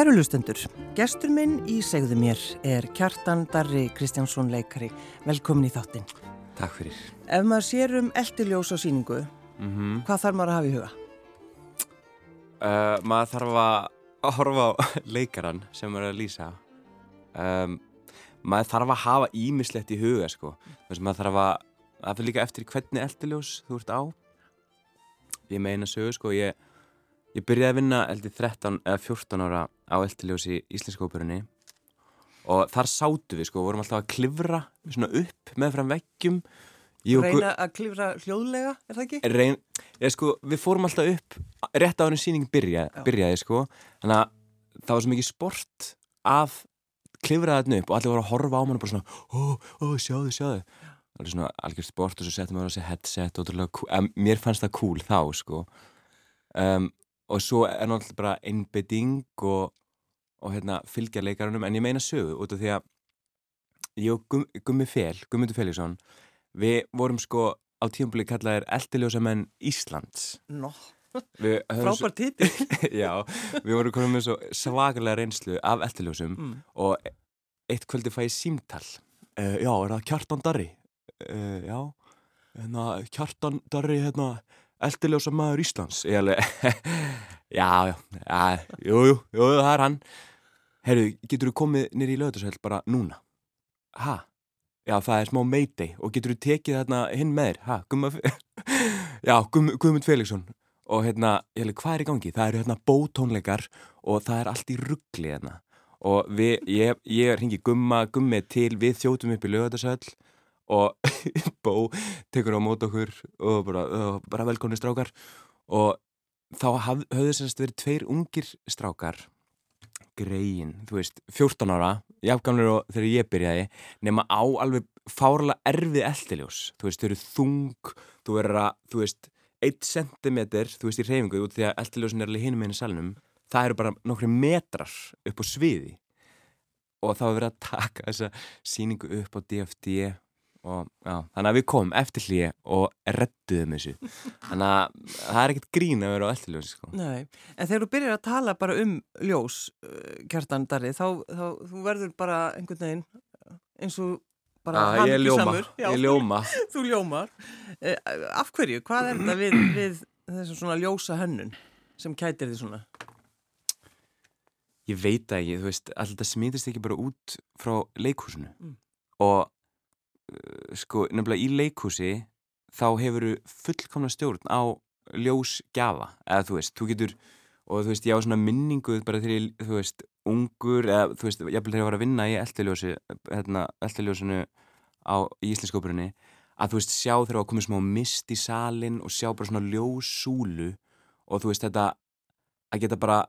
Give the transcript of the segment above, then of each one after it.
Kæru lustendur, gestur minn í segðu mér er Kjartan Darri Kristjánsson leikari. Velkomin í þáttinn. Takk fyrir. Ef maður sér um eldiljós á síningu, Mm -hmm. hvað þarf maður að hafa í huga? uh, maður þarf að horfa á leikaran sem maður er að lýsa. Um, maður þarf að hafa ímislegt í huga, sko. Maður þarf að, það fyrir líka eftir hvernig eldiljós þú ert á. Ég meina sögu, sko, ég, ég byrjaði að vinna eldi 13 eða 14 ára á eldiljós í Íslenska óperunni og þar sátu við, sko, vorum alltaf að klifra svona upp með fram veggjum. Reyna að klifra hljóðlega, er það ekki? reyn, ég, sko, við fórum alltaf upp rétt á henni síning byrja, byrjaði sko. þannig að það var svo mikið sport að klifra þarna upp og allir voru að horfa á mann og bara svona ó, ó, sjáðu, sjáðu það var svona algjör sport og svo settum við á þessi headset og mér fannst það cool þá sko. um, og svo er náttúrulega bara einbetting og, og hérna, fylgja leikarunum en ég meina sögu út af því að ég og Gum, Gummi Fel, Gummundur Felixson við vorum sko á tíumbúli kallaðir eldiljósamenn Íslands Nó, Við höfum svo- frábær titil. Já, við vorum komin með svo svakalega reynslu af eldiljósum Mm. og eitt kvöldi fæ ég símtal uh, Já, er það Kjartan Darri? Uh, já, hérna, Kjartan Darri, hérna, eldiljósamaður Íslands Ég alveg, já, já, já, jú, jú, jú, það er hann Herru, getur þú komið nýri í lögðarsveld bara núna? Ha? Já, það er smá mayday og getur þú tekið þarna hinn með þér? Ha, Gumma, já, Gumm, Gummund Felixson og hérna, ég hefði, hvað er í gangi? Það eru hérna bótónleikar og það er allt í ruggli hérna og við, ég, ég ringi Gumma, Gummi til, við þjótum upp í lögðarsveld og Bó tekur á mót okkur og bara, bara velkonni strákar. Og þá haf, höfðu sérst verið tveir ungir strákar greiðin, þú veist, 14 ára jafngamlir og þegar ég byrjaði nema á alveg fárlega erfið eldiljós, þú veist, þau eru þung þú verður að, þú veist 1 cm, þú veist, í reyfingu út því að eldiljósin er alveg hinum einu salnum það eru bara nokkri metrar upp á sviði. Og það var verið að taka þessa síningu upp á DFD og já, þannig að við komum eftir hlýja og redduðum þessu þannig að það er ekkert grín að vera á eldiljósi sko. Nei, en þegar þú byrjar að tala bara um ljós, uh, Kjartan Darri, þá, þá þú verður bara einhvern veginn uh, eins og bara ljóma, hamingjusamur. Já, ég ljóma Þú ljómar. Eh, af hverju? Hvað er þetta við, við þessum svona ljósa hönnun sem kætir því svona? Ég veit ekki, þú veist, alltaf smítist ekki bara út frá leikhúsinu Mm. og sko, nefnilega í leikhúsi þá hefur fullkomna stjórn á ljósgjafa, eða þú veist, þú getur og þú veist, ég á svona minningu bara þegar ég, þú veist, ungur eða þú veist, ég var að vinna í eldiljósi hérna, eldiljósinu á í Íslenskópurunni, að þú veist, sjá þegar það komið smá mist í salin og sjá bara svona ljóssúlu og þú veist, þetta að geta bara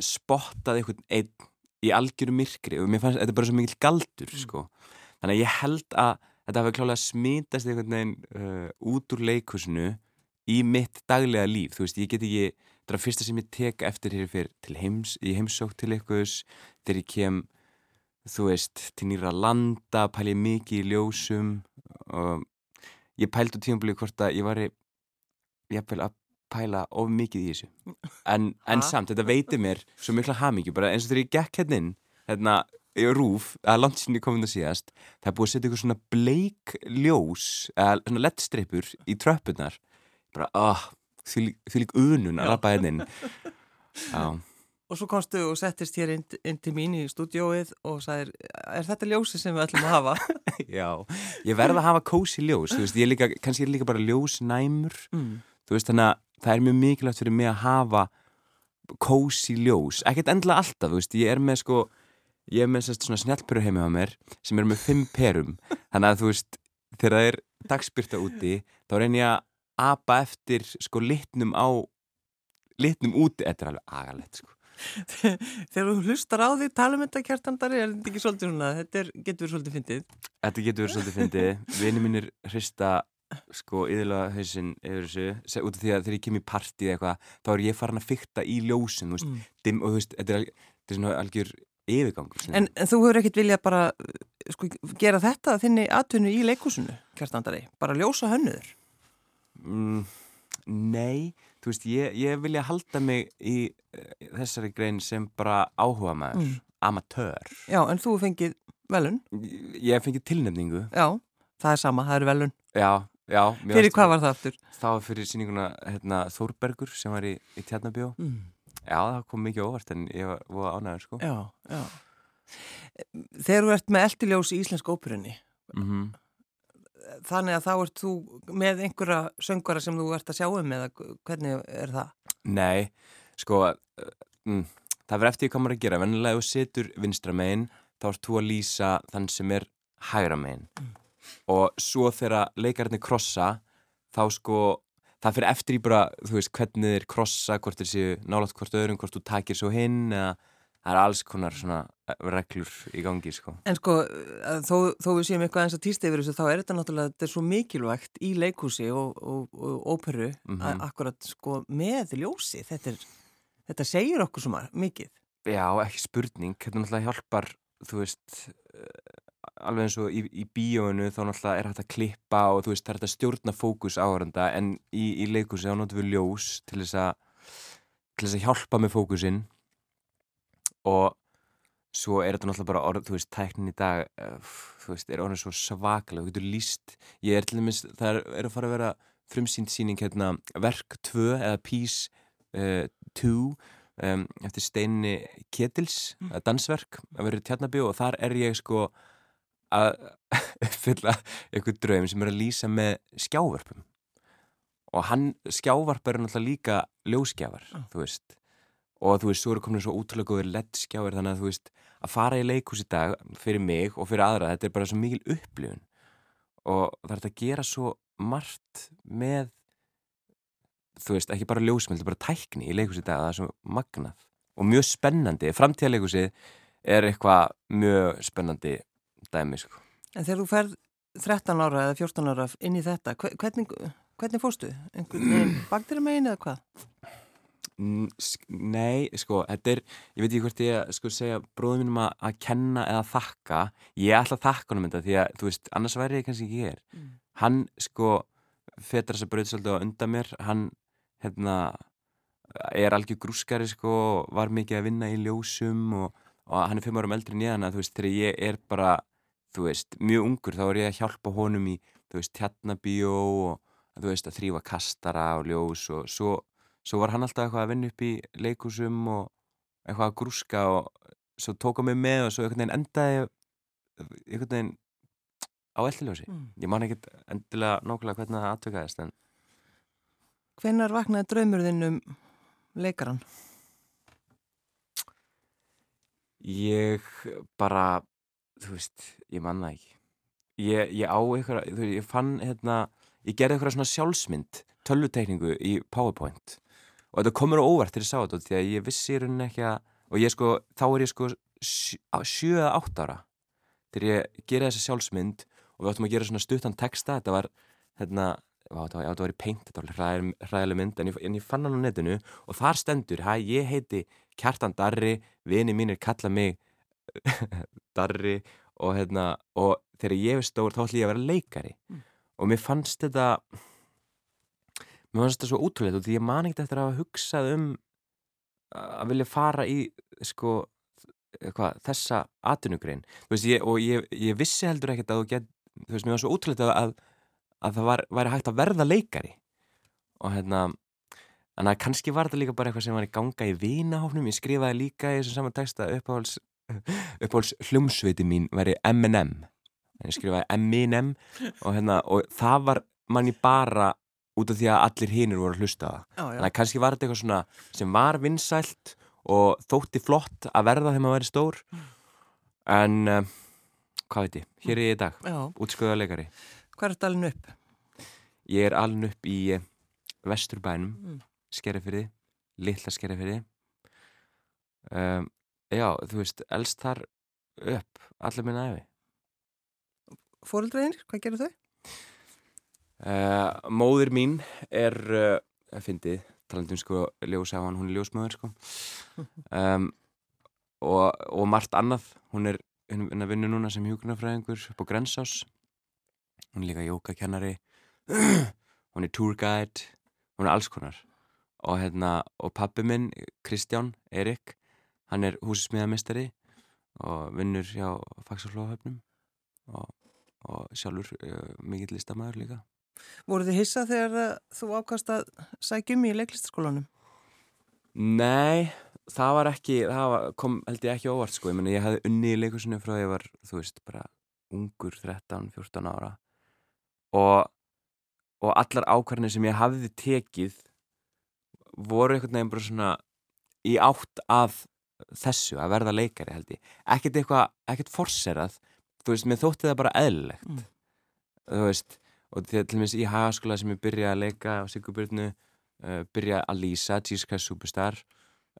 spottað einhvern einn í algjöru myrkri. Og mér fannst þetta er bara svo mikill galdur sko. þannig að ég held að þetta hafi klálega smitast einhvern veginn uh, út úr leikusinu í mitt daglega líf. Þú veist, ég get ekki, þetta er að fyrsta sem ég tek eftir hér fyrir til heims, í heimsók til einhvers, þegar ég kem þú veist, til nýra landa pæli ég mikið í ljósum og ég pældi á tímabili hvort að ég var jafnvel að pæla of mikið í þessu. En, en samt, þetta veitir mér svo mikla hamingju, bara eins og þegar ég gekk hérna inn hérna, rúf að landsinni komin að síðast, það er búið að setja eitthvað svona bleik ljós eða svona lettstripur í tröppunar bara, ah, því lík unun að rappa hérna inn. Já, Og svo komstu og settist hér inn, inn til mín í stúdióið og sagðir, er þetta ljósi sem við ætlum að hafa? já, ég verð að hafa kósi ljós, þú veist, ég líka, kannski er líka bara ljósnæmur. Mm. þú veist þannig að það er mjög mikilvægt fyrir mig að hafa kósi ljós, ekkert endla alltaf þú veist, ég er með sko ég er með sérst svona snjallperu heimi á mér sem er með fimm perum, þannig að þú veist þegar það er dagspyrta úti þá reynir ég að apa eftir sko litnum á litnum úti, þetta er alveg agalegt sko. Þegar þú hlustar á því, tala um þetta kjartandari, er þetta ekki svolítið svona, þetta getur verið svolítið fyndið. Þetta getur verið svolítið fyndið. Vini mínir hrista sko yðurlega hausinn yfir þessu. Se- út af því að þegar ég kem í partí eða eitthvað þá er ég farin að fykta í ljósin veist, Mm. dim, og þú veist, þetta er, þetta er svona algjör yfirgangur En, en þú hefur ekkert viljað bara uh, sko, gera þetta að þinni atvinnu í leikúsinu, kjartandari, bara ljósa hönnuður. mm, Nei, þú veist, ég, ég vilja halda mig í uh, þessari grein sem bara áhuga maður, Mm. amatör. Já, en þú fengið velun. Ég, fengið tilnefningu, Já, það er sama, það er velun. já, já. Fyrir hvað var það aftur? Það var fyrir sýninguna hérna, Þórbergur sem var í, í Tjarnabjó. Mm. Já, það kom mikið óvart en ég var, ánæður, sko. Já, já. Þegar þú ert með eldiljós í Íslensk óperunni, Mm þannig að þá ert þú með einhverja söngara sem þú ert að sjá um eða hvernig er það? Nei, sko, uh, mm, það verður eftir hvað maður að gera. Vennilega ef þú situr vinstra megin, þá ert þú að lýsa þann sem er hægra megin. Og svo þegar leikarnir krossa, þá sko, það fyrir eftir í bara, þú veist, hvernig þeir krossa, hvort þeir séu nálátt hvort öðrum, hvort þú takir svo hinn, eða það er alls konar svona eh, reglur í gangi, sko. En sko, að þó, þó við séum eitthvað eins að týsta yfir þessu, þá er þetta náttúrulega, þetta er svo mikilvægt í leikhúsi og, og, og óperu, Mhm. að akkurat sko með ljósi, þetta, er, þetta segir okkur svo mikið. Já, ekki spurning, þetta náttúrulega hjálpar, þú veist, uh, alveg eins og í, í bíóinu þá náttúrulega er hægt að klippa og þú veist, það er hægt að stjórna fókus áhöranda en í, í leikusi þá notum við ljós til þess að, til þess að hjálpa með fókusinn og svo er þetta náttúrulega bara orð, þú veist, tæknin í dag, uh, þú veist, er orðin svo svakalega, þú getur líst, ég er til dæmis, það er, er að fara að vera frumsýnd síning hérna, verk 2 eða Peace uh, 2 um, eftir Steini Ketils mm. dansverk að vera í Tjarnabíu og þar er ég sko að uppfylla einhver draum sem er að lýsa með skjávörpum og hann skjávarp er náttúrulega líka ljósgjafar, Ah. þú veist. Og þú veist, svo eru komin svo útrúlega góður LED-skjáir þannig að þú veist, að fara í leikhús í dag fyrir mig og fyrir aðra, þetta er bara svo mikil upplifun. Og það er að gera svo margt með þú veist, ekki bara ljósmynd, bara tækni í leikhús í dag, það er svo magnað og mjög spennandi, framtíðarleikhúsið er eitthvað mjög spennandi dæmi, sko. En þegar þú ferð 13 ára eða 14 ára inn í þetta, hve- hvernig, hvernig fórstu? Baktir megin eða hvað? Nei, sko, þetta er, ég veit ekki hvort ég sko segja bróðum mínum að, að kenna eða þakka, ég ætla að þakka honum þetta því að, þú veist, annars væri ég kannski ekki hér. Mm. Hann, sko, fetar þess að brauð svolítið á undan mér, hann, hérna, er algjör grúskari, sko, var mikið að vinna í ljósum og, og hann er fimm árum eldri þannig að, þú veist, þegar ég er bara, þú veist, mjög ungur, þá er ég að hjálpa honum í, þú veist, tjarnabíó og, þú veist, að þrýfa kastara og ljós og svo svo var hann alltaf eitthvað að vinna upp í leikúsum og eitthvað að grúska og svo tók hann mig með og svo einhvern veginn endaði einhvern veginn á eldiljósi. Mm. Ég man ekkert endilega nákvæmlega hvernig það aðtökaðist en Hvenar vaknaði draumur þinn um leikaran? ég bara, þú veist, ég man það ekki. Ég, ég á eitthvað, þú veist, ég fann hérna, ég gerði eitthvað svona sjálfsmynd, tölvutekningu í PowerPoint og þetta komur óvart til að sá þetta því að ég vissi rauninni ekki að, og ég sko, þá er ég sko sjö, sjö eða átt ára þegar ég gera þessa sjálfsmynd og við áttum að gera svona stuttan texta, þetta var, hérna, Vá, þetta var, já, þetta var í paint, þetta var hræðileg, hræðileg mynd en ég, en ég fann hann á netinu og þar stendur, hæ, ég heiti Kjartan Darri, vini mínir kalla mig Darri og hérna, og þegar ég er stór þá ætlum ég að vera leikari. Mm. og mér fannst þetta mér fannst þetta svo útrúlega og því ég man ekkert eftir að hafa hugsað um að vilja fara í sko hvað, þessa ég, og ég, ég vissi heldur ekkert að þú get, þú veist, mér var svo útrúlega að, að það var, væri hægt að verða leikari. Og hérna en að kannski var þetta líka bara eitthvað sem var í ganga í vinahófnum, ég skrifaði líka í þessum saman texta uppáhalds uppáhalds hljómsveiti mín væri M&M en ég skrifaði M&M og hérna, og það var manni bara út af því að allir hinur voru að hlusta það. Þannig að kannski var þetta eitthvað svona sem var vinsælt og þótti flott að verða þegar maður væri stór en uh, hvað veit ég, hér er ég í dag leikari. hvað er þetta alveg upp? Ég er alveg upp í uh, Vesturbænum, Mm. skerifyrði litla skerifyrði um, já, þú veist elst þar upp allir minna efi Fóreldræðinir, hvað gerir þau? uh, Móðir mín er uh, að fyndið, talandi um sko ljósafan, hún er ljósmöður sko. Um, og, og margt annað. Hún er hún að vinna núna sem hjúkunarfræðingur upp á Grensás. Hún er líka jókakennari hún er tourguide hún er alls konar. Og hérna, og pappi minn Kristján Erik hann er húsismiðamistari og vinnur hjá Faxaflóðhöfnum og, og sjálfur uh, mikill listamæður líka. Voru þið hissa þegar uh, þú ákast að sækjum í leiklistaskólanum? Nei, það var ekki, það var, kom held ég ekki óvart sko, ég menna ég hafði unni í leikusinu frá því ég var, þú veist, bara ungur 13-14 ára. Og, og allar ákvarðinir sem ég hafði tekið voru einhvern veginn bara svona í átt af þessu að verða leikari held ég. Ekkert eitthvað, ekkert forserað þú veist, mér þótti það bara eðlilegt. Mm. þú veist og til til minnst í hagaskóla sem ég byrjaði að leika á Sigurbjörnu uh, byrjaði að lýsa Jesus Christ Superstar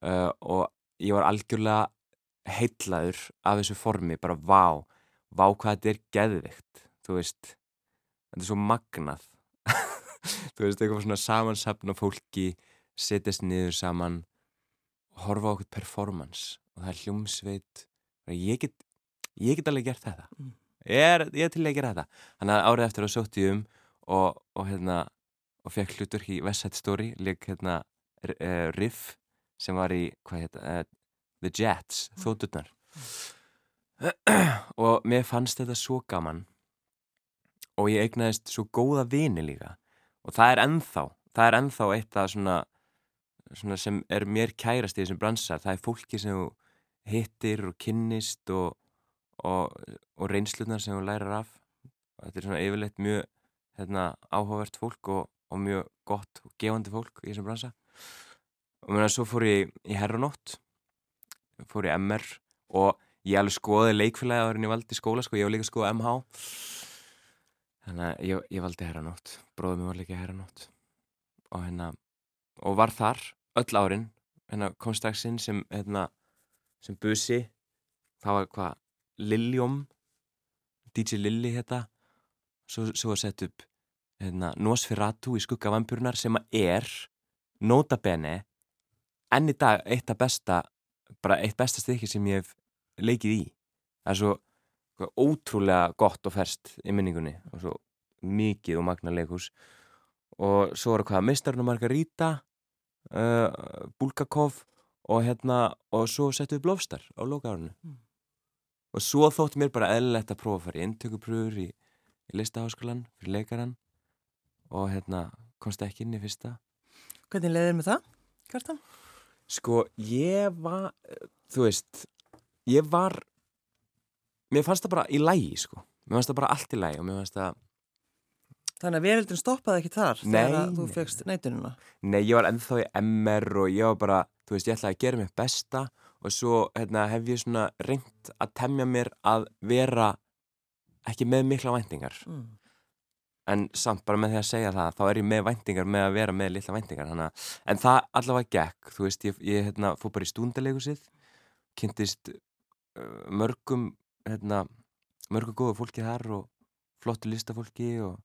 uh, og ég var algjörlega heitlaður af þessu formi, bara vá vá hvað þetta er geðvikt þú veist, þetta er svo magnað. Þú veist, eitthvað svona samansapna fólki setjast niður saman horfa á okkur performance og það er hljómsveit ég get, ég get alveg gert þetta. Mm. ég er, ég er til að gera þetta. Þannig að árið eftir að sótti um og, og hérna og fekk hlutur í West Side Story lík hérna uh, Riff sem var í, hvað hérna uh, The Jets, þótturnar og mér fannst þetta svo gaman og ég eignaðist svo góða vini líka. Og það er ennþá það er ennþá eitt af svona sem er mér kærast í þessum bransar það er fólki sem þú hittir og kynnist og, og, og reynslunar sem þú lærar af. Og þetta er svona yfirleitt mjög hérna, áhugavert fólk og, og mjög gott og gefandi fólk í þessum bransa. Og mér að svo fór ég í herranótt fór ég MR og ég alveg skoði leikfélagi áður en ég valdi skóla sko, ég var líka skoðið MH þannig að ég, ég valdi herranótt. Bróðum mér var líka herranótt. Og hérna og var þar öll árin hérna inn sem hérna sem busi. Það var hvað Liljum DJ Lilli hérna. Svo, svo var sett upp hérna, Nosferatu í skugga vampyrunar sem að er nota bene enn í dag eitt af besta bara eitt besta stykki sem ég hef leikið í. Það er svo ótrúlega gott og ferst í minningunni og svo mikið og magna leikus og svo var hvað Mistarinn og Margarita uh, Bulgakov og hérna og svo settu við Blófstar á lókaárunu Mm. og svo þótt mér bara eðlilegt að prófa að fara í inntökupröfur í, í listaháskólan fyrir leikaran og hérna komst ekki inn í fyrsta Hvernig leiðir með það, Kjartan? Sko, ég var, þú veist, ég var, mér fannst það bara í lægi, sko. Mér fannst það bara allt í lægi og mér fannst það, Þannig að veröldin stoppaði ekki þar Nei, þegar þú fegst neitununa. nei, ég var ennþá í MR og ég var bara, þú veist, ég ætlaði að gera mér besta og svo, hérna, hef ég svona reynt að temja mér að vera ekki með mikla væntingar. Mm. En samt bara með því að segja það, þá er ég með væntingar með að vera með litla væntingar. Hana. En það allavega gekk, þú veist, ég, ég hérna, fór bara í stúndalegusið, kynntist uh, mörgum, hérna, mörgum góðu fólki þar og flottu listafólki og,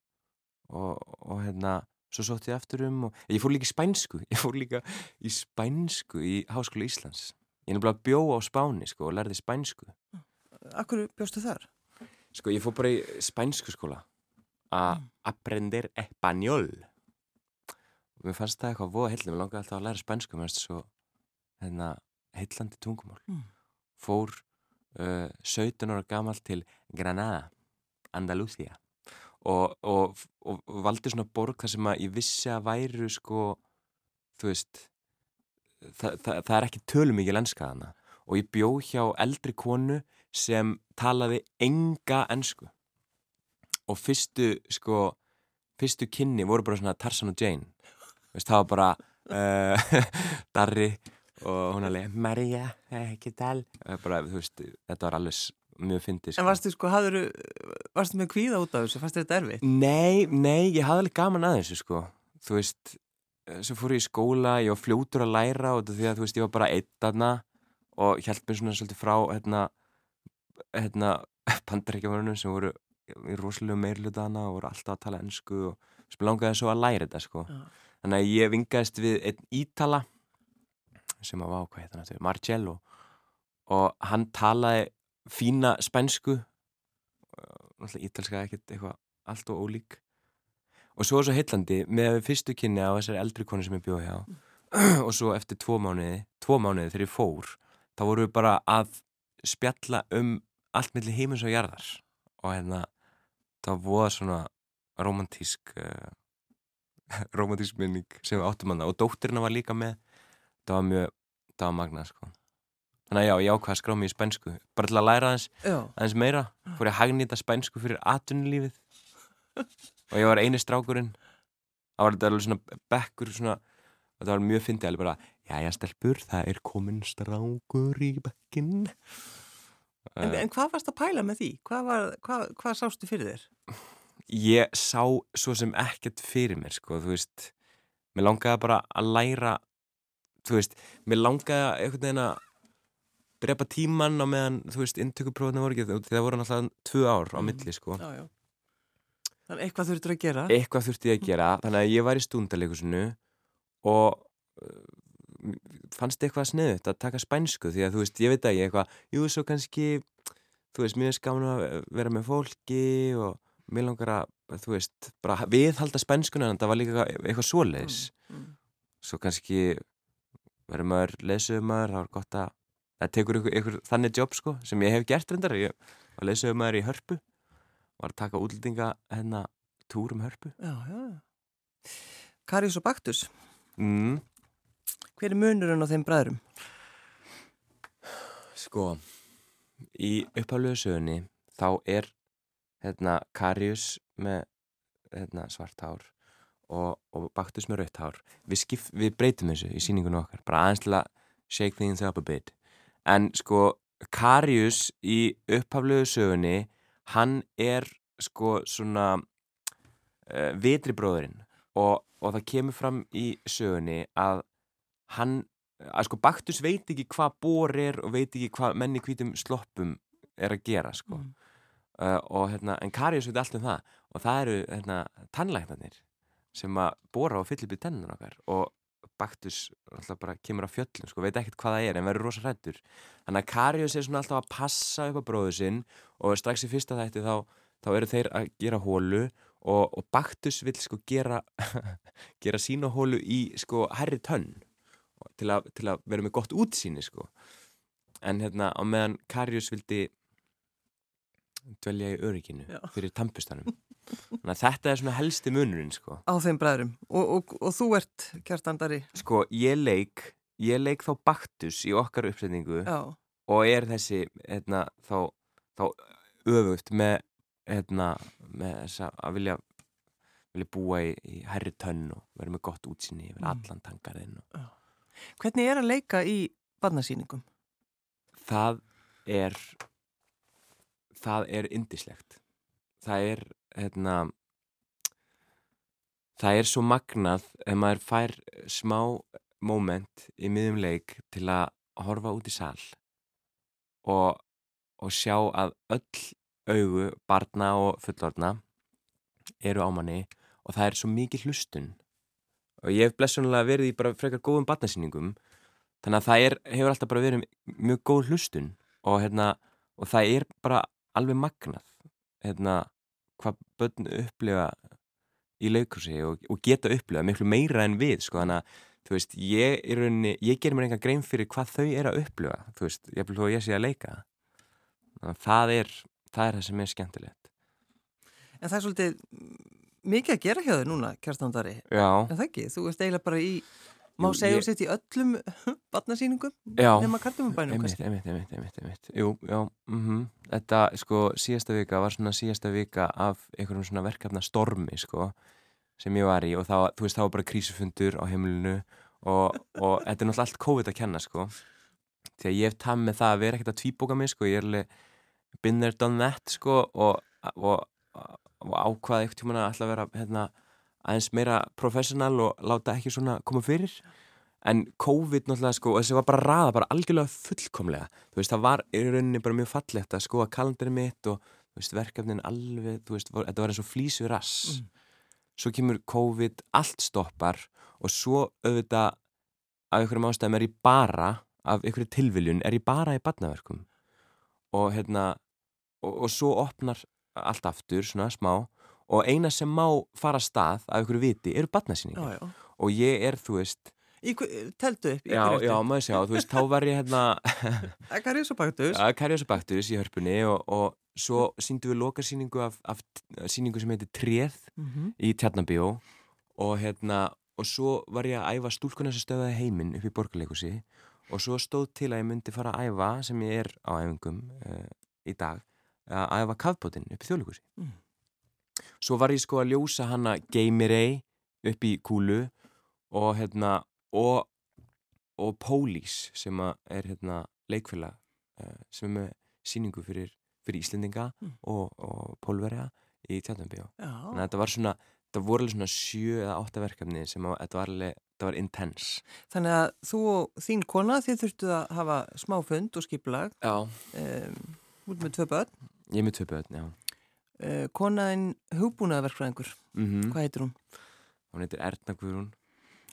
og, og hérna, svo sótt ég aftur um og ég fór líka í spænsku, ég fór líka í spænsku í Háskóla Íslands. Ég er að bjó á Spáni, sko, og lærði spænsku. Akkur bjóstu þar? Sko, ég fór bara í spænsku skóla að aprender español og mér fannst það eitthvað voða heillin, mér langaði alltaf að læra spænsku mér fannst svo hérna, heillandi tungumál Mm. fór uh, 17 ára gamall til Granada Andalusia og, og valdi svona borg þar sem að ég vissi að væru sko þú veist það, það, það er ekki tölum mikið lenska þarna. Og ég bjó hjá eldri konu sem talaði enga ensku. Og fyrstu sko fyrstu kynni voru bara svona Tarzan og Jane. Veist, það var bara uh, Darri og hún alveg Maria, ekki tal? Bara, veist, þetta var alveg mjög fyndið sko. En varstu sko, hafður, varstu með kvíða út af þessu? Fannst þetta erfitt? Nei, nei, ég hafði alveg gaman að þessu sko Þú veist, eh, svo fór ég í skóla ég var fljótur að læra og því að þú veist, ég var bara einn þarna og hjælt mér svona svolítið frá hérna, hérna bandarækjumörunum sem voru í rosalega meirluta hana og voru alltaf að tala ennsku og sem langaði svo að læra þetta sko Já. Þannig að ég vingaðist við einn ítala sem að hann aftur, Marcello og hann talaði fína spænsku náttúrulega ítalska ekkert eitthvað allt og ólík. Og svo er svo heillandi með fyrstu kynni á þessari eldri konu sem ég bjóð hjá. Og svo eftir tvo mánuði tvo mánuði þegar ég fór þá vorum við bara að spjalla um allt millir heimins og jarðar. Og hérna það voða svona romantísk uh, romantísk minning sem við áttum hana og dóttirina var líka með. Það var mjög, það var magnað sko þannig að já, ég ákvaði að skrá mig í spænsku. Bara til að læra aðeins, Já, aðeins meira. Fór ég að hagnýta spænsku fyrir atvinnulífið. Og ég var eini strákurinn. Það var alveg svona bekkur svona, það var mjög fyndið alveg bara jæja stelpur, það er komin strákur í bekkin en, en hvað varst að pæla með því? Hvað, var, hvað, hvað sástu fyrir þér? ég sá svo sem ekkert fyrir mér sko, þú veist. Mér langaði bara að læra þú veist, mér langaði einhvern að drepa tíman á meðan, þú veist, inntökuprófuna voru ekki það voru náttúrulega tvö ár á Mm. milli sko. Já, já. Þannig eitthvað þurftur að gera. eitthvað þurfti ég að gera þannig að ég var í stúndalekusinu og uh, fannst eitthvað sniðut að taka spænsku því að þú veist, ég veit að ég eitthvað jú, svo kannski, þú veist, mér er skamun að vera með fólki og mér langar að, þú veist, bara viðhalda spænskuna en það var líka eitthvað svoleiðis Mm, mm. svo kannski verður maður lesuðumæður, það var gott að það tekur ykkur, ykkur þannig jobb sko sem ég hef gert reyndar, ég var lesuðumæður í hörpu var að taka útlendinga hérna túr um hörpu Já, já. Karius og Baktus, mm. hver er munurinn á þeim bræðrum? Sko, í upphaflegu sögunni þá er hérna Karius með hérna, svart hár og, og Baktus með rautt hár. Við, skip, við breytum þessu í síningunum okkar, bara aðeins til að shake things up a bit. En sko, Karius í upphaflegu sögunni, hann er sko svona uh, vitri bróðurinn og, og það kemur fram í sögunni að hann að sko Baktus veit ekki hvað bor er og veit ekki hvað menni hvítum sloppum er að gera sko. Mm. uh, og hérna, en Karius veit allt um það. Og það eru hérna tannlæknarnir sem að bora og fylla upp í tennun okkar. Og Baktus alltaf bara kemur á fjöllum sko, veit ekkert hvað það er en verður rosa hrættur þannig að Karius er svona alltaf að passa upp á bróðu sinn og strax í fyrsta þætti þá, þá eru þeir að gera hólu og, og Baktus vil sko gera gera sína hólu í sko herri tönn til til að vera með gott útsýni sko. En hérna á meðan Karius vildi dvelja í örygginu fyrir tampustanum þannig að þetta er svona helsti munurinn sko Á þeim bræðrum. Og, og, og þú ert kjartandari. sko ég leik ég leik þá Baktus í okkar uppsetningu Já, og er þessi hérna, þá, þá öfugt með, hérna, með þessa að vilja, vilja búa í, í herri tönn og vera með gott útsýni yfir Mm. allan tangarinn og hvernig er að leika í barnasýningum? það er það er indislegt það er hérna það er svo magnað ef maður fær smá moment í miðjum leik til að horfa út í sal og, og sjá að öll augu, barna og fullorna eru á manni og það er svo mikið hlustun. Og ég hef blessunlega verið í bara frekar góðum barnasýningum þannig að það er, hefur alltaf bara verið mjög góð hlustun og, hérna, og það er bara alveg magnað hérna, hvað börn upplifa í leikursi og, og geta upplifa miklu meira en við sko, þannig að þú veist, ég, í rauninni, ég ger mér enga grein fyrir hvað þau eru að upplifa þú veist, ég vil þó að ég sé að leika. Það er það er það sem er skemmtilegt. En það er svolítið mikið að gera hjá þau núna, kjartandari. Já, En það ekki, þú ert eiginlega bara í, má segja setja í öllum barnasýningum já. nema kardumabænum Einmitt, einmitt, einmitt, einmitt, einmitt. Jú, já, mhm. Þetta, sko, síðasta vika var svona síðasta vika af einhverjum svona verkefna stormi, sko sem ég var í og þá, þú veist, þá var bara krísufundur á heimilinu og, og þetta er náttúrulega allt COVID að kenna, sko. Því að ég hef tam með það að vera ekkert að tvíbóka mig, sko, ég er alveg been there, done that, sko og, og, og ákvaði eitthvað tíma að alltaf vera, hérna, aðeins meira professional og láta ekki svona koma fyrir. En COVID náttúrulega sko þessi var bara raða bara algjörlega fullkomlega. Þú veist það var í rauninni bara mjög fallegt að skoða kalendarinn mitt og veist verkefnin alveg, þú veist, þetta var eins og flýsu rass. Mm. svo kemur COVID, allt stoppar og svo auðvitað af einhverjum ástæðum er ég bara af einhverju tilviljun er ég bara í badnaverkum og hérna og, og svo opnar allt aftur svona smá og eina sem má fara stað af einhverju viti eru já. og ég er, þú veist, teldu upp? Já, já, maður sjá, þú veist, þá var ég hérna Það er svo baktus. að Karius og Baktus í hörpunni og, og svo síndum við lokarsýningu af, af sýningu sem heitir Tréð Mhm. í Tjarnabíó og hérna, og svo var ég að æfa stúlkuna sem stöðaði heiminn upp í borgarleikusi og svo stóð til að ég myndi fara að æfa sem ég er á æfingum uh, í dag, að æfa kafbótinn upp í þjóðleikusi Mm. Svo var ég sko að ljósa hana Geimirei upp í kúlu og hérna og, og Pólís sem er hérna leikfélag uh, sem er síningu fyrir, fyrir Íslendinga Mm. og, og Pólverja í Já, þannig að þetta var svona það voru alveg svona sjö eða átta verkefni sem að þetta var alveg, þetta var intense. Þannig að þú og þín kona, þið þurftu að hafa smá fund og skipulag Já. um, út með tvö börn. Ég með tvö börn, já Uh, konaðinn hugbúnaðverkfræðingur, mm hvað heitir hún? Hún heitir Erna Guðrún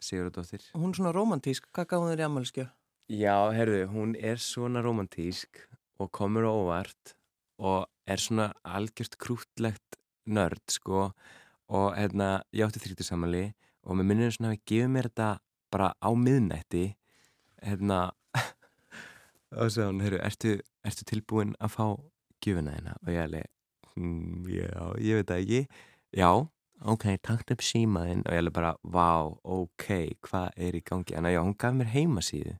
Sigurðardóttir. Hún er svona romantísk, hvað gaf hún þér í ammálskjöf? Já, herðu, hún er svona romantísk og komur á óvart og er svona algjört krútlegt nörd, sko. Og hérna, ég átti þrítur samanli og með minnir svona hafi gefið mér þetta bara á miðnætti hérna og svo hún, herru, ertu, ertu tilbúin að fá gjöfina þína? Og ég alveg, hm, já, ég veit það ekki. Já, ok, takt upp símaðinn og ég alveg bara, vá, ok hvað er í gangi, en já, hún gaf mér heimasíðu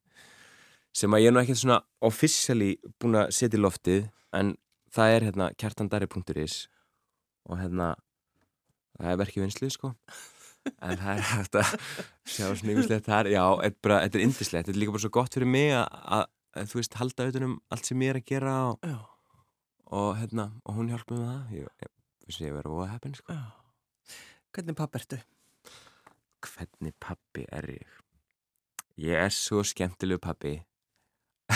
sem að ég er nú ekkert svona officially búin að setja í loftið en það er hérna kjartandari.is og hérna það er verkið vinslu sko. En það er hægt að sjá svona ykkurslegt þar, já, þetta er indislegt þetta er líka bara svo gott fyrir mig að, að, að þú veist, halda auðvitað um allt sem ég er að gera og, Já, og hérna, og hún hjálpa með það ég, ég, ég, ég verið að voða heppin sko. Hvernig papp ertu? hvernig pappi er ég? Ég er svo skemmtilegu pappi.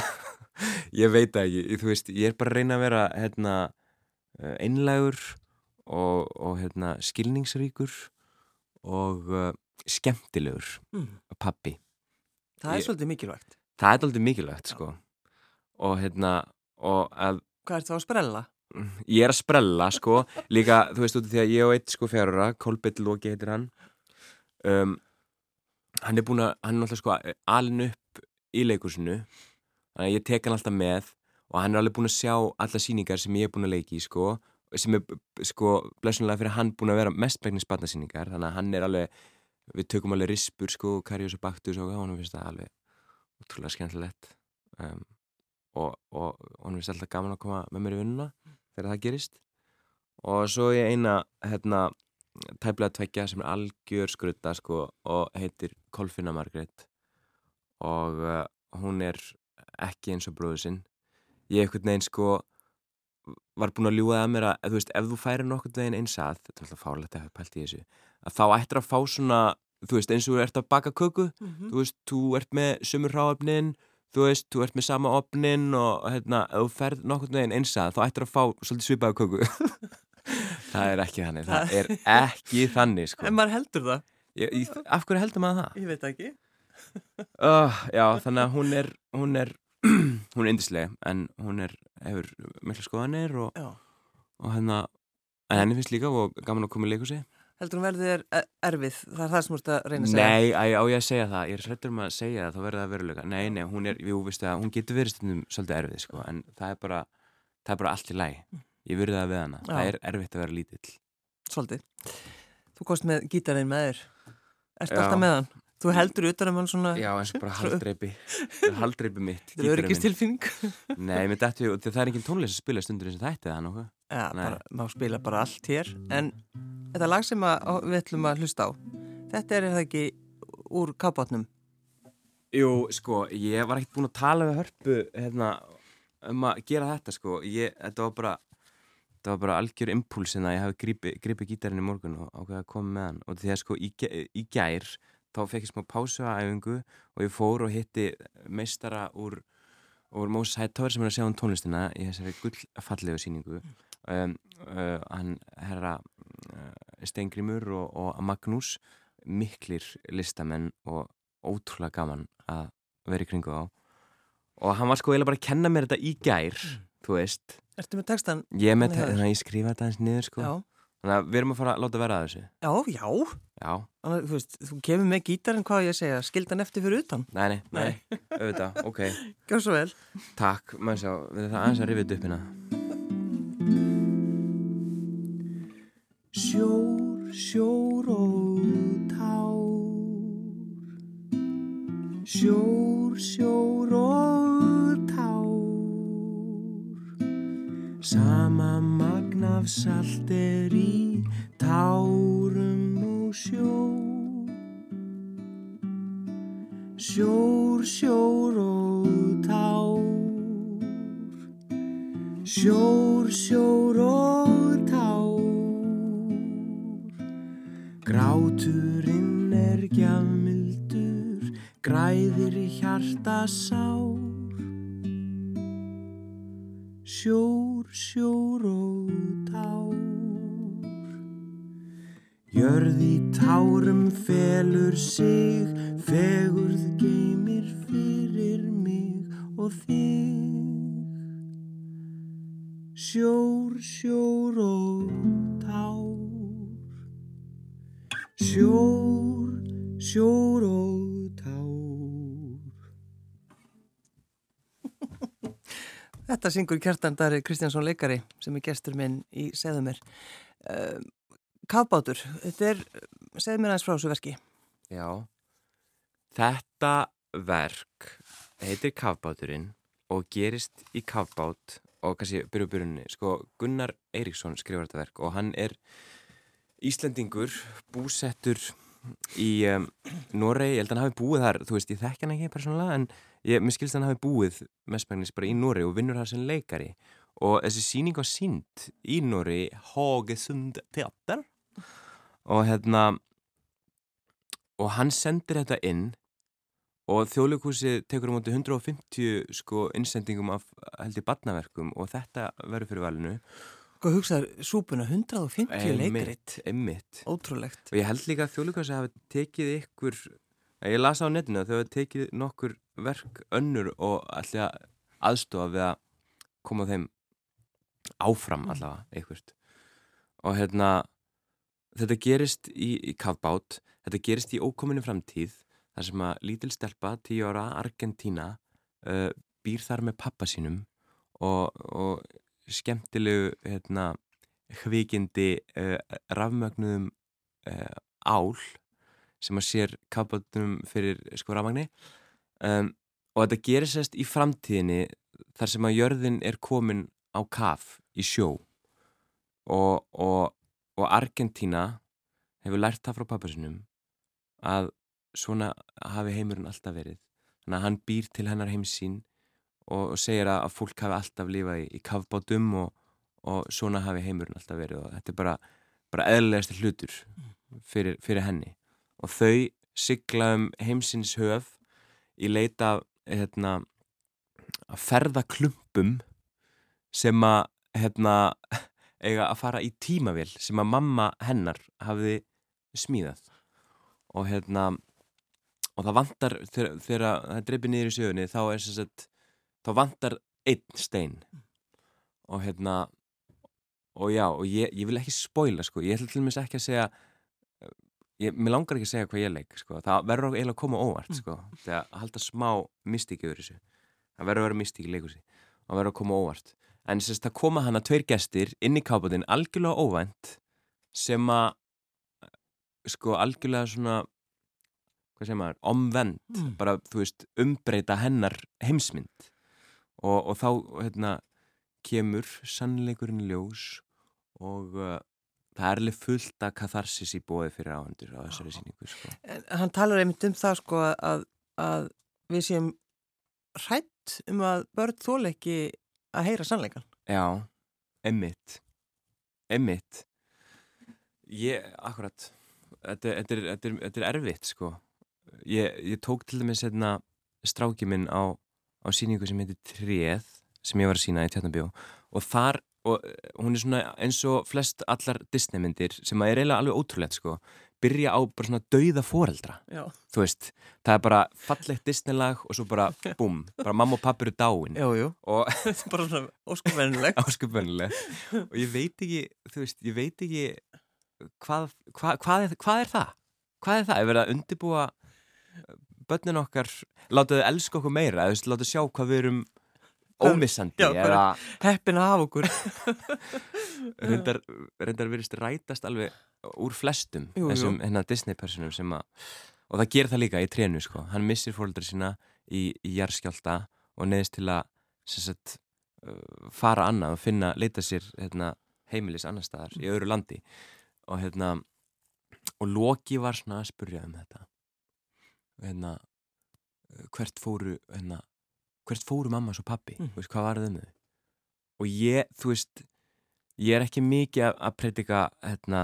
ég veit það ekki, þú veist, ég er bara að reyna að vera hérna, eh, einlægur og, og hérna, skilningsríkur og uh, skemmtilegur Mm. pappi. Það er Ég- svolítið mikilvægt. Það er aldrei mikilvægt, sko. Og hérna, og að Hvað ertu þá að sprella? ég er að sprella sko. Líka þú veist út af því að ég og eitt sko fjárara Kolbett Lóki heitir hann um, hann er búin að hann er alltaf sko alin upp í leikursinu þannig að ég tek hann alltaf með og hann er alveg búin að sjá alla síningar sem ég er búin að leiki sko sem er sko blessunlega fyrir hann búin að vera mestbæknis barnasýningar. Þannig að hann er alveg við tökum alveg rispur sko Karius og Baktus og hann finnst það alveg útrúlega skemmtilegt um, og, og hún finnst alltaf gaman að koma með mér í vinnuna þegar það gerist. Og svo er eina hérna, tæplega tveggja sem er algjör skrutta sko, og heitir Kolfinna Margrét. Og uh, hún er ekki eins og bróður sinn. Ég einhvern veginn sko var búin að ljúga að mér að þú veist, ef þú færir nokkurn veginn eins að þetta er alltaf fárlegt að hafa pælt í þessu að þá ættir að fá svona þú veist, eins og þú ert að baka köku Mm þú veist, þú ert með sömur ráöfnin þú veist, þú ert með sama opnin og hérna, ef þú ferð nokkurn veginn eins að þá ættir að fá svolítið svipaða köku það er ekki þannig það er ekki þannig sko En maður heldur það? ég, ég, af hverju heldur maður það? Ég veit ekki. Uh, já, þannig að hún er hún er, hún er indisleg en hún er, hefur mikla skoðanir og, og hérna en henni finnst líka og gaman að koma í leikhúsi Heldur hún verði þér e- erfið? Það er það sem þú ert að reyna að segja. Nei, á, ég að segja það, ég er hrættur um að segja það, þá verður það veruleika. Nei, nei, hún er, jú, veistu það, hún getur verið stundum svolítið erfið, sko, en það er bara, það er bara allt í læg. Ég verði það við hana. Já. Það er erfitt að vera lítill. Svolítið. Þú kost með gítarinn með þér. Ertu Já. alltaf með hann? Þú heldur utan um hann svona... Já, eins og bara haldreipi, haldreipi mitt, Þetta er öryggistilfinning. Nei, mér dættu, það er engin tónlist að spila stundur eins og þetta eða nokkuð. Já, bara, má spila bara allt hér. En þetta lag sem að, við ætlum að hlusta á, þetta er það ekki úr kápátnum. Jú, sko, ég var ekkert búin að tala við hörpu, hérna, um að gera þetta, sko. Ég, þetta var bara, þetta var bara algjör impulsin að ég hafi gripið gripi gítarinn í morgun og ákveði að koma með hann. Og því að, sko, í, í gær, þá fekk ég smá pásu að æfingu og ég fór og hitti meistara úr, úr Moses Hightower sem er að sjá um tónlistina í þessari gullfallegu síningu. Um, uh, hann herra uh, Steingrimur og, og Magnús miklir listamenn og ótrúlega gaman að vera í kringu á og hann var sko eiginlega bara að kenna mér þetta í gær þú veist, Ertu með textan? ég, með, Þannig það er. þannig að ég skrifa þetta eins niður sko Já. Þannig að við erum að fara að láta vera að þessu. Já, já. Já, Þannig, þú veist, þú kemur með gítarinn hvað á ég segja, skildan eftir fyrir utan. nei, nei, nei, auðvitað, ok. Gjör svo vel. Takk, maður sjá, við erum það aðeins að rifja upp hérna. Sjór, sjór og tár. Sjór, sjór og tár. Sama magnaf salt er í tárum og sjó Sjór, sjór og tár. Sjór, sjór Gráturinn er gjafmildur Græðir hjarta sár Sjór, sjór og tár. Jörð í tárum felur sig Fegurð geymir fyrir mig og þig. Sjór, sjór og tár Sjór, sjór og tár Þetta syngur Kjartan Dari Kristjánsson leikari sem er gestur minn í Seðumir. Uh, Kafbátur, þetta er, segð mér aðeins frá þessu verki. Já, þetta verk heitir Kafbáturinn og gerist í Kafbát og kannski byrju byrjunni, sko Gunnar Eiríksson skrifar þetta verk og hann er Íslendingur búsettur í um, Noregi, ég held að hann hafi búið þar, þú veist, ég þekk hann ekki persónulega en ég, mér skilst að hann hafi búið mestmægnis bara í Noregi og vinnur þar sem leikari. Og þessi síning var sínd í Noregi Hagesund teater. Og hérna og hann sendir þetta inn og þjóðleikúsið tekur um átti 150 sko innsendingum af held í badnaverkum og þetta verður fyrir valinu Hvað hugsaður, súpuna 150 leikrit. Emmitt Ótrúlegt. og ég held líka að þjóðleikúsið hafi tekið ykkur ég las á netinu að þau hafi tekið nokkur verk önnur og allir aðstofa við að koma þeim áfram allavega ykkurt og hérna þetta gerist í, í kafbát þetta gerist í ókominu framtíð þar sem að lítil stelpa, 10 ára Argentína uh, býr þar með pappa sínum og, og skemmtilegu hérna, hvikindi uh, rafmögnuðum uh, ál sem að sér kafbátunum fyrir sko rafmagni. Um, og þetta gerir sérst í framtíðinni þar sem að jörðin er komin á kaf í sjó. Og, og, og Argentína hefur lært það frá pappasinum að svona hafi heimurinn alltaf verið. Þannig að hann býr til hennar heimsín og, segir að, fólk hafi alltaf lifað í, í kafbátum og, og svona hafi heimurinn alltaf verið og þetta er bara, bara eðlilegast hlutur fyrir, fyrir henni. Og þau sigla um heimsins höf í leita hérna, að ferða klumpum sem að hérna, eiga að fara í tímavél sem að mamma hennar hafiði smíðað. Og hérna og það vantar þegar, það dreipir niður í sögunni þá er þess að þá vantar einn stein. Og hérna og já, og ég, ég vil ekki spoila sko, ég ætla til og meins ekki að segja ég, mér langar ekki að segja hvað ég leik sko, það verður eiginlega að koma óvart sko, þegar að halda smá mystíki yfir þessu, það verður að vera mystíki leikursi og verður að koma óvart. En þess að koma hana tveir gestir inn í kápatinn algjörlega óvænt sem að sko algjörlega svona hvað segir maður, omvend. Mm. bara, þú veist, umbreyta hennar heimsmynd og, og þá, hérna, kemur sannleikurinn ljós og uh, það er alveg fullt að katharsis í bóði fyrir áhendur á þessari síningu, sko. En hann talar einmitt um það sko að, að við séum hrætt um að börn þól ekki að heyra sannleikan. Já, emmitt emmitt ég, akkurat. Þetta, þetta, er, þetta, er, þetta er erfitt sko. Ég, ég tók til dæmis hérna stráki minn á, á síningu sem heitir Tréð sem ég var að sína í Tjarnabjó og þar, og eh, hún er svona eins og flest allar Disney myndir sem er eiginlega alveg ótrúlegt sko byrja á bara svona dauða foreldra. Já, þú veist, það er bara fallegt Disneylag og svo bara, búm, bara mamma og pappi eru dáin. Og bara svona óskupvennileg. ásköpunnileg og ég veit ekki, þú veist, ég veit ekki hvað, hvað, hvað, er, hvað er það? Hvað er það? Er verið að undibúa börnin okkar, láta þau elska okkur meira, eða láta þau sjá hvað við erum ómissandi Já, eða Heppin hafa okkur. reyndar, reyndar verist rætast alveg úr flestum Jú, jú. þessum hérna, Disney-personum sem að og það gerir það líka í trénu sko hann missir fóreldra sína í, í jarðskjálta og neðist til að sagt, uh, fara annað og finna, leita sér hérna, heimilis annar staðar í öðru landi og hérna og Loki var svona að spurja um þetta hérna uh, hvert fóru hérna, hvert fóru mamma og pappi, Mm. veist, hvað var það um þau? Og ég, þú veist ég er ekki mikið að, að predika hérna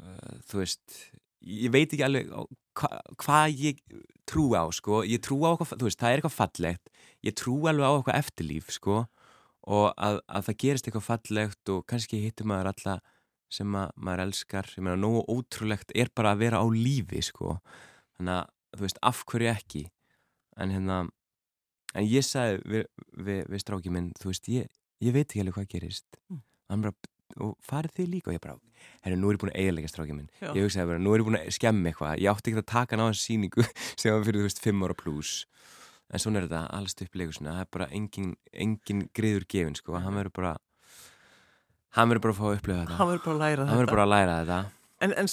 uh, þú veist, ég veit ekki alveg á hva, hvað ég trúi á sko, ég trúi á eitthvað, þú veist, það er eitthvað fallegt. Ég trúi alveg á eitthvað eftirlíf sko, og að, að það gerist eitthvað fallegt og kannski hittir maður alla sem að maður elskar, ég meina, nógu ótrúlegt er bara að vera á lífi sko, þannig að, þú veist, af hverju ekki? En hérna en ég sagði við, við, við stráki minn, þú veist, ég, ég veit ekki alveg hvað gerist. Mm. bara, og farið þið líka? Og ég bara, herru, nú er ég búin að eiginlega stráki minn. Já. ég hugsaði bara, nú er ég búin að skemmi eitthvað. Ég átti ekki að taka þessu síningu sem var fyrir, þú veist, fimm ára pluss en svona er þetta, alls upp leikur svona það er bara engin, engin griður gefin sko, hann verður bara hann verður bara að fá að upplifa þetta. Hann verður bara að læra þetta. En, en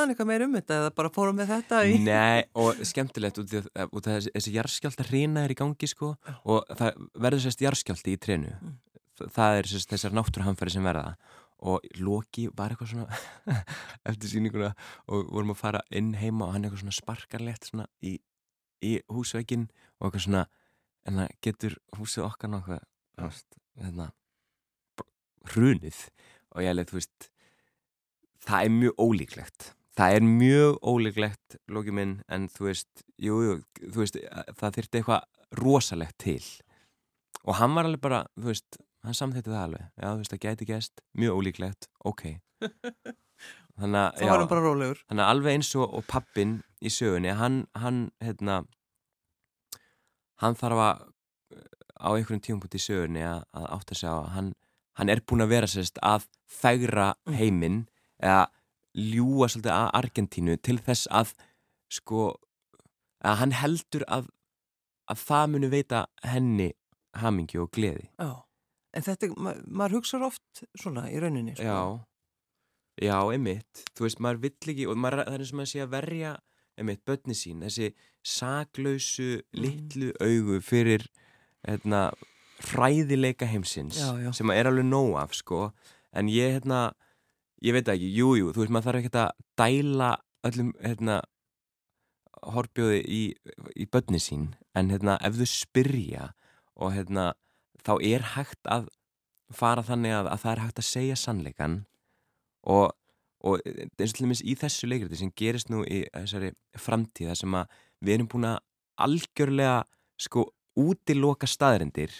hann eitthvað meir um þetta eða bara fórum með þetta í... Nei, og skemmtilegt út af út af þessi, þessi jarðskjálta hrina er í gangi sko og það verður sérst jarðskjálti í trénu Mm. Þa- það er sérst þessar náttúruhamfæri sem verða. Og Loki var eitthvað svona eftir sýninguna og vorum að fara inn heima og hann eitthvað svona sparkarlegt svona í, í húsveikin og eitthvað svona en það getur húsið okkar veist, hérna hrunið. Og ég alveg, þú veist það er mjög ólíklegt. Það er mjög ólíklegt lókið minn, en þú veist jú, jú, þú veist, það þyrfti eitthvað rosalegt til. Og hann var alveg bara, þú veist hann samþýtti það alveg, já, þú veist, það gæti gæst mjög ólíklegt, ok. Þannig að. Þannig að alveg eins og, og pappin í sögunni, hann, hann, hérna, hann þarf að á einhverjum tímapunkt í sögunni að, að átta sig á að hann, hann er búin að vera sérst að fægra Mm. heiminn eða ljúa svolítið að Argentínu til þess að sko, að hann heldur að, að það muni veita henni hamingju og gleði. Já. En þetta, ma maður hugsaður oft svona í rauninni. Sko. Já, já, einmitt þú veist, maður vill ekki og maður, það er eins og maður sé að verja einmitt, börni sín, þessi saklausu Mm. litlu augu fyrir hérna, hræðileika heimsins Já, já. sem er alveg nóg af, sko en ég, hérna, ég veit ekki jú, jú, þú veist, maður þarf ekki að dæla öllum, hérna horfbjóði í, í börni sín. En hérna, ef þau spyrja og hérna, þá er hægt að fara þannig að, að það er hægt að segja sannleikan og, og eins og til dæmis í þessu leikriti sem gerist nú í þessari framtíða sem að við erum búin að algjörlega sko útiloka staðrindir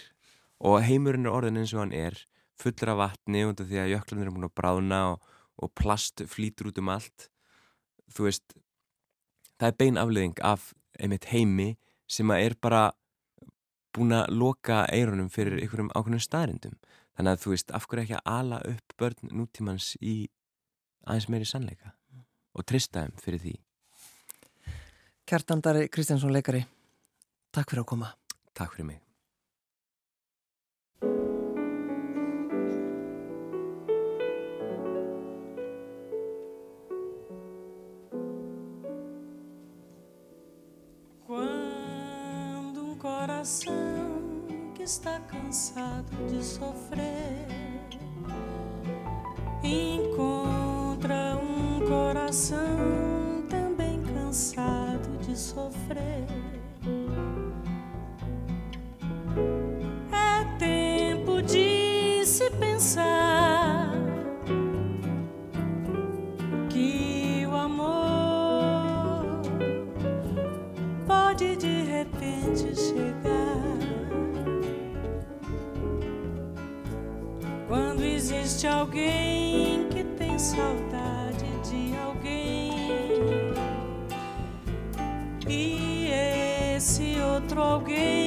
og heimurinn er orðin eins og hann er fullur af vatni af því að jöklarnir er búin að bráðna og, og plast flýtur út um allt. Þú veist það er bein afleðing af einmitt heimi sem að er bara búin að loka eirunum fyrir einhverjum ákveðnum staðrindum þannig að þú veist, af hverju ekki að ala upp börn nútímans í aðeins meiri sannleika og trista þeim fyrir því? Kjartandari Kristjánsson leikari, takk fyrir að koma. Takk fyrir mig cansado de sofrer encontra um coração também cansado de sofrer. Existe alguém que tem saudade de alguém. E esse outro alguém.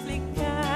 Explicar.